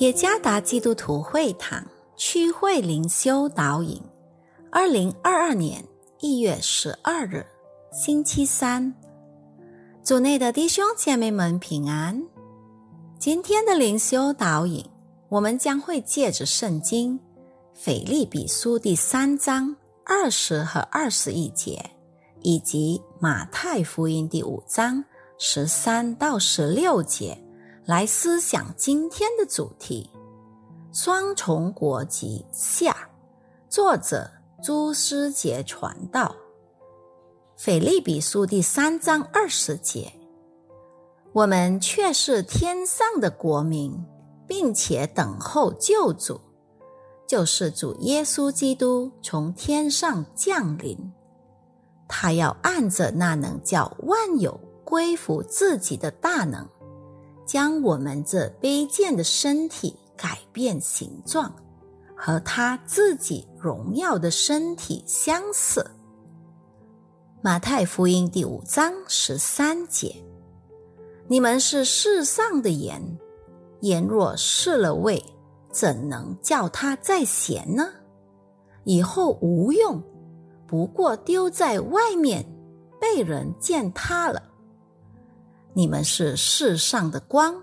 耶加达基督徒会堂区会灵修导引，二零二二年一月十二日，星期三，组内的弟兄姐妹们平安。今天的灵修导引，我们将会借着圣经《腓利比书》第三章二十和二十一节，以及马太福音第五章十三到十六节。来思想今天的主题：双重国籍下。作者朱思杰传道。腓利比书第三章二十节，我们却是天上的国民，并且等候救主，就是主耶稣基督从天上降临。他要按着那能叫万有归服自己的大能。将我们这卑贱的身体改变形状，和他自己荣耀的身体相似。马太福音第五章十三节：你们是世上的盐，盐若失了味，怎能叫它再咸呢？以后无用，不过丢在外面，被人践踏了。你们是世上的光，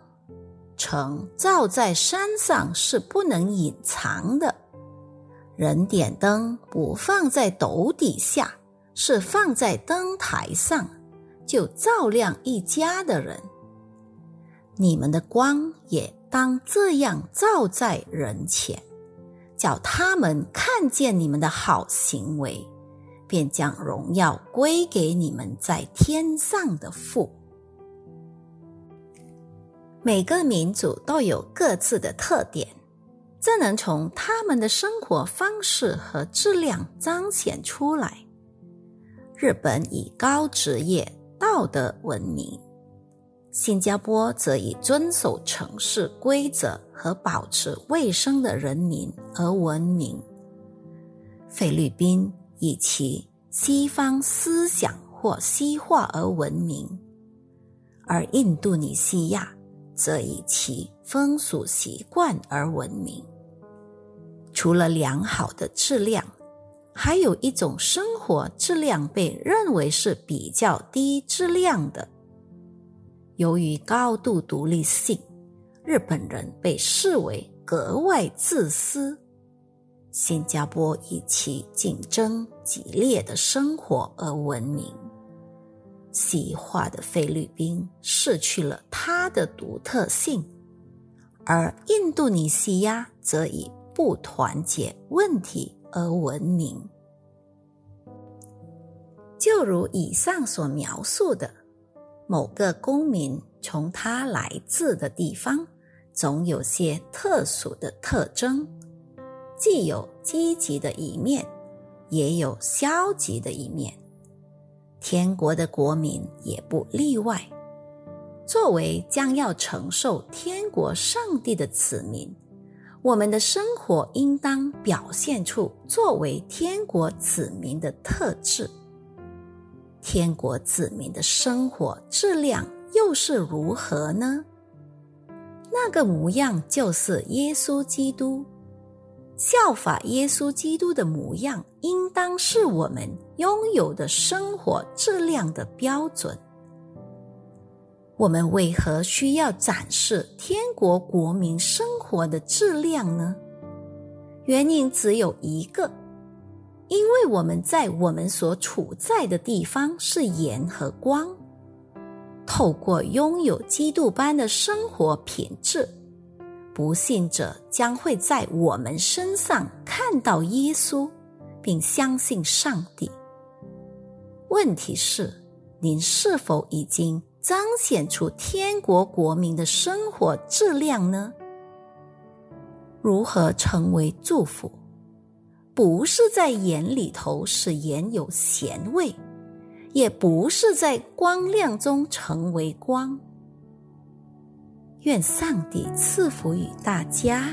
城照在山上是不能隐藏的。人点灯不放在斗底下，是放在灯台上，就照亮一家的人。你们的光也当这样照在人前，叫他们看见你们的好行为，便将荣耀归给你们在天上的父。每个民族都有各自的特点，这能从他们的生活方式和质量彰显出来。日本以高职业道德闻名，新加坡则以遵守城市规则和保持卫生的人民而闻名。菲律宾以其西方思想或西化而闻名，而印度尼西亚。则以其风俗习惯而闻名。除了良好的质量，还有一种生活质量被认为是比较低质量的。由于高度独立性，日本人被视为格外自私。新加坡以其竞争激烈的生活而闻名。西化的菲律宾失去了它的独特性，而印度尼西亚则以不团结问题而闻名。就如以上所描述的，某个公民从他来自的地方，总有些特殊的特征，既有积极的一面，也有消极的一面。天国的国民也不例外。作为将要承受天国上帝的子民，我们的生活应当表现出作为天国子民的特质。天国子民的生活质量又是如何呢？那个模样就是耶稣基督。效法耶稣基督的模样，应当是我们拥有的生活质量的标准。我们为何需要展示天国国民生活的质量呢？原因只有一个，因为我们在我们所处在的地方是盐和光，透过拥有基督般的生活品质。不信者将会在我们身上看到耶稣，并相信上帝。问题是，您是否已经彰显出天国国民的生活质量呢？如何成为祝福？不是在盐里头使盐有咸味，也不是在光亮中成为光。愿上帝赐福于大家。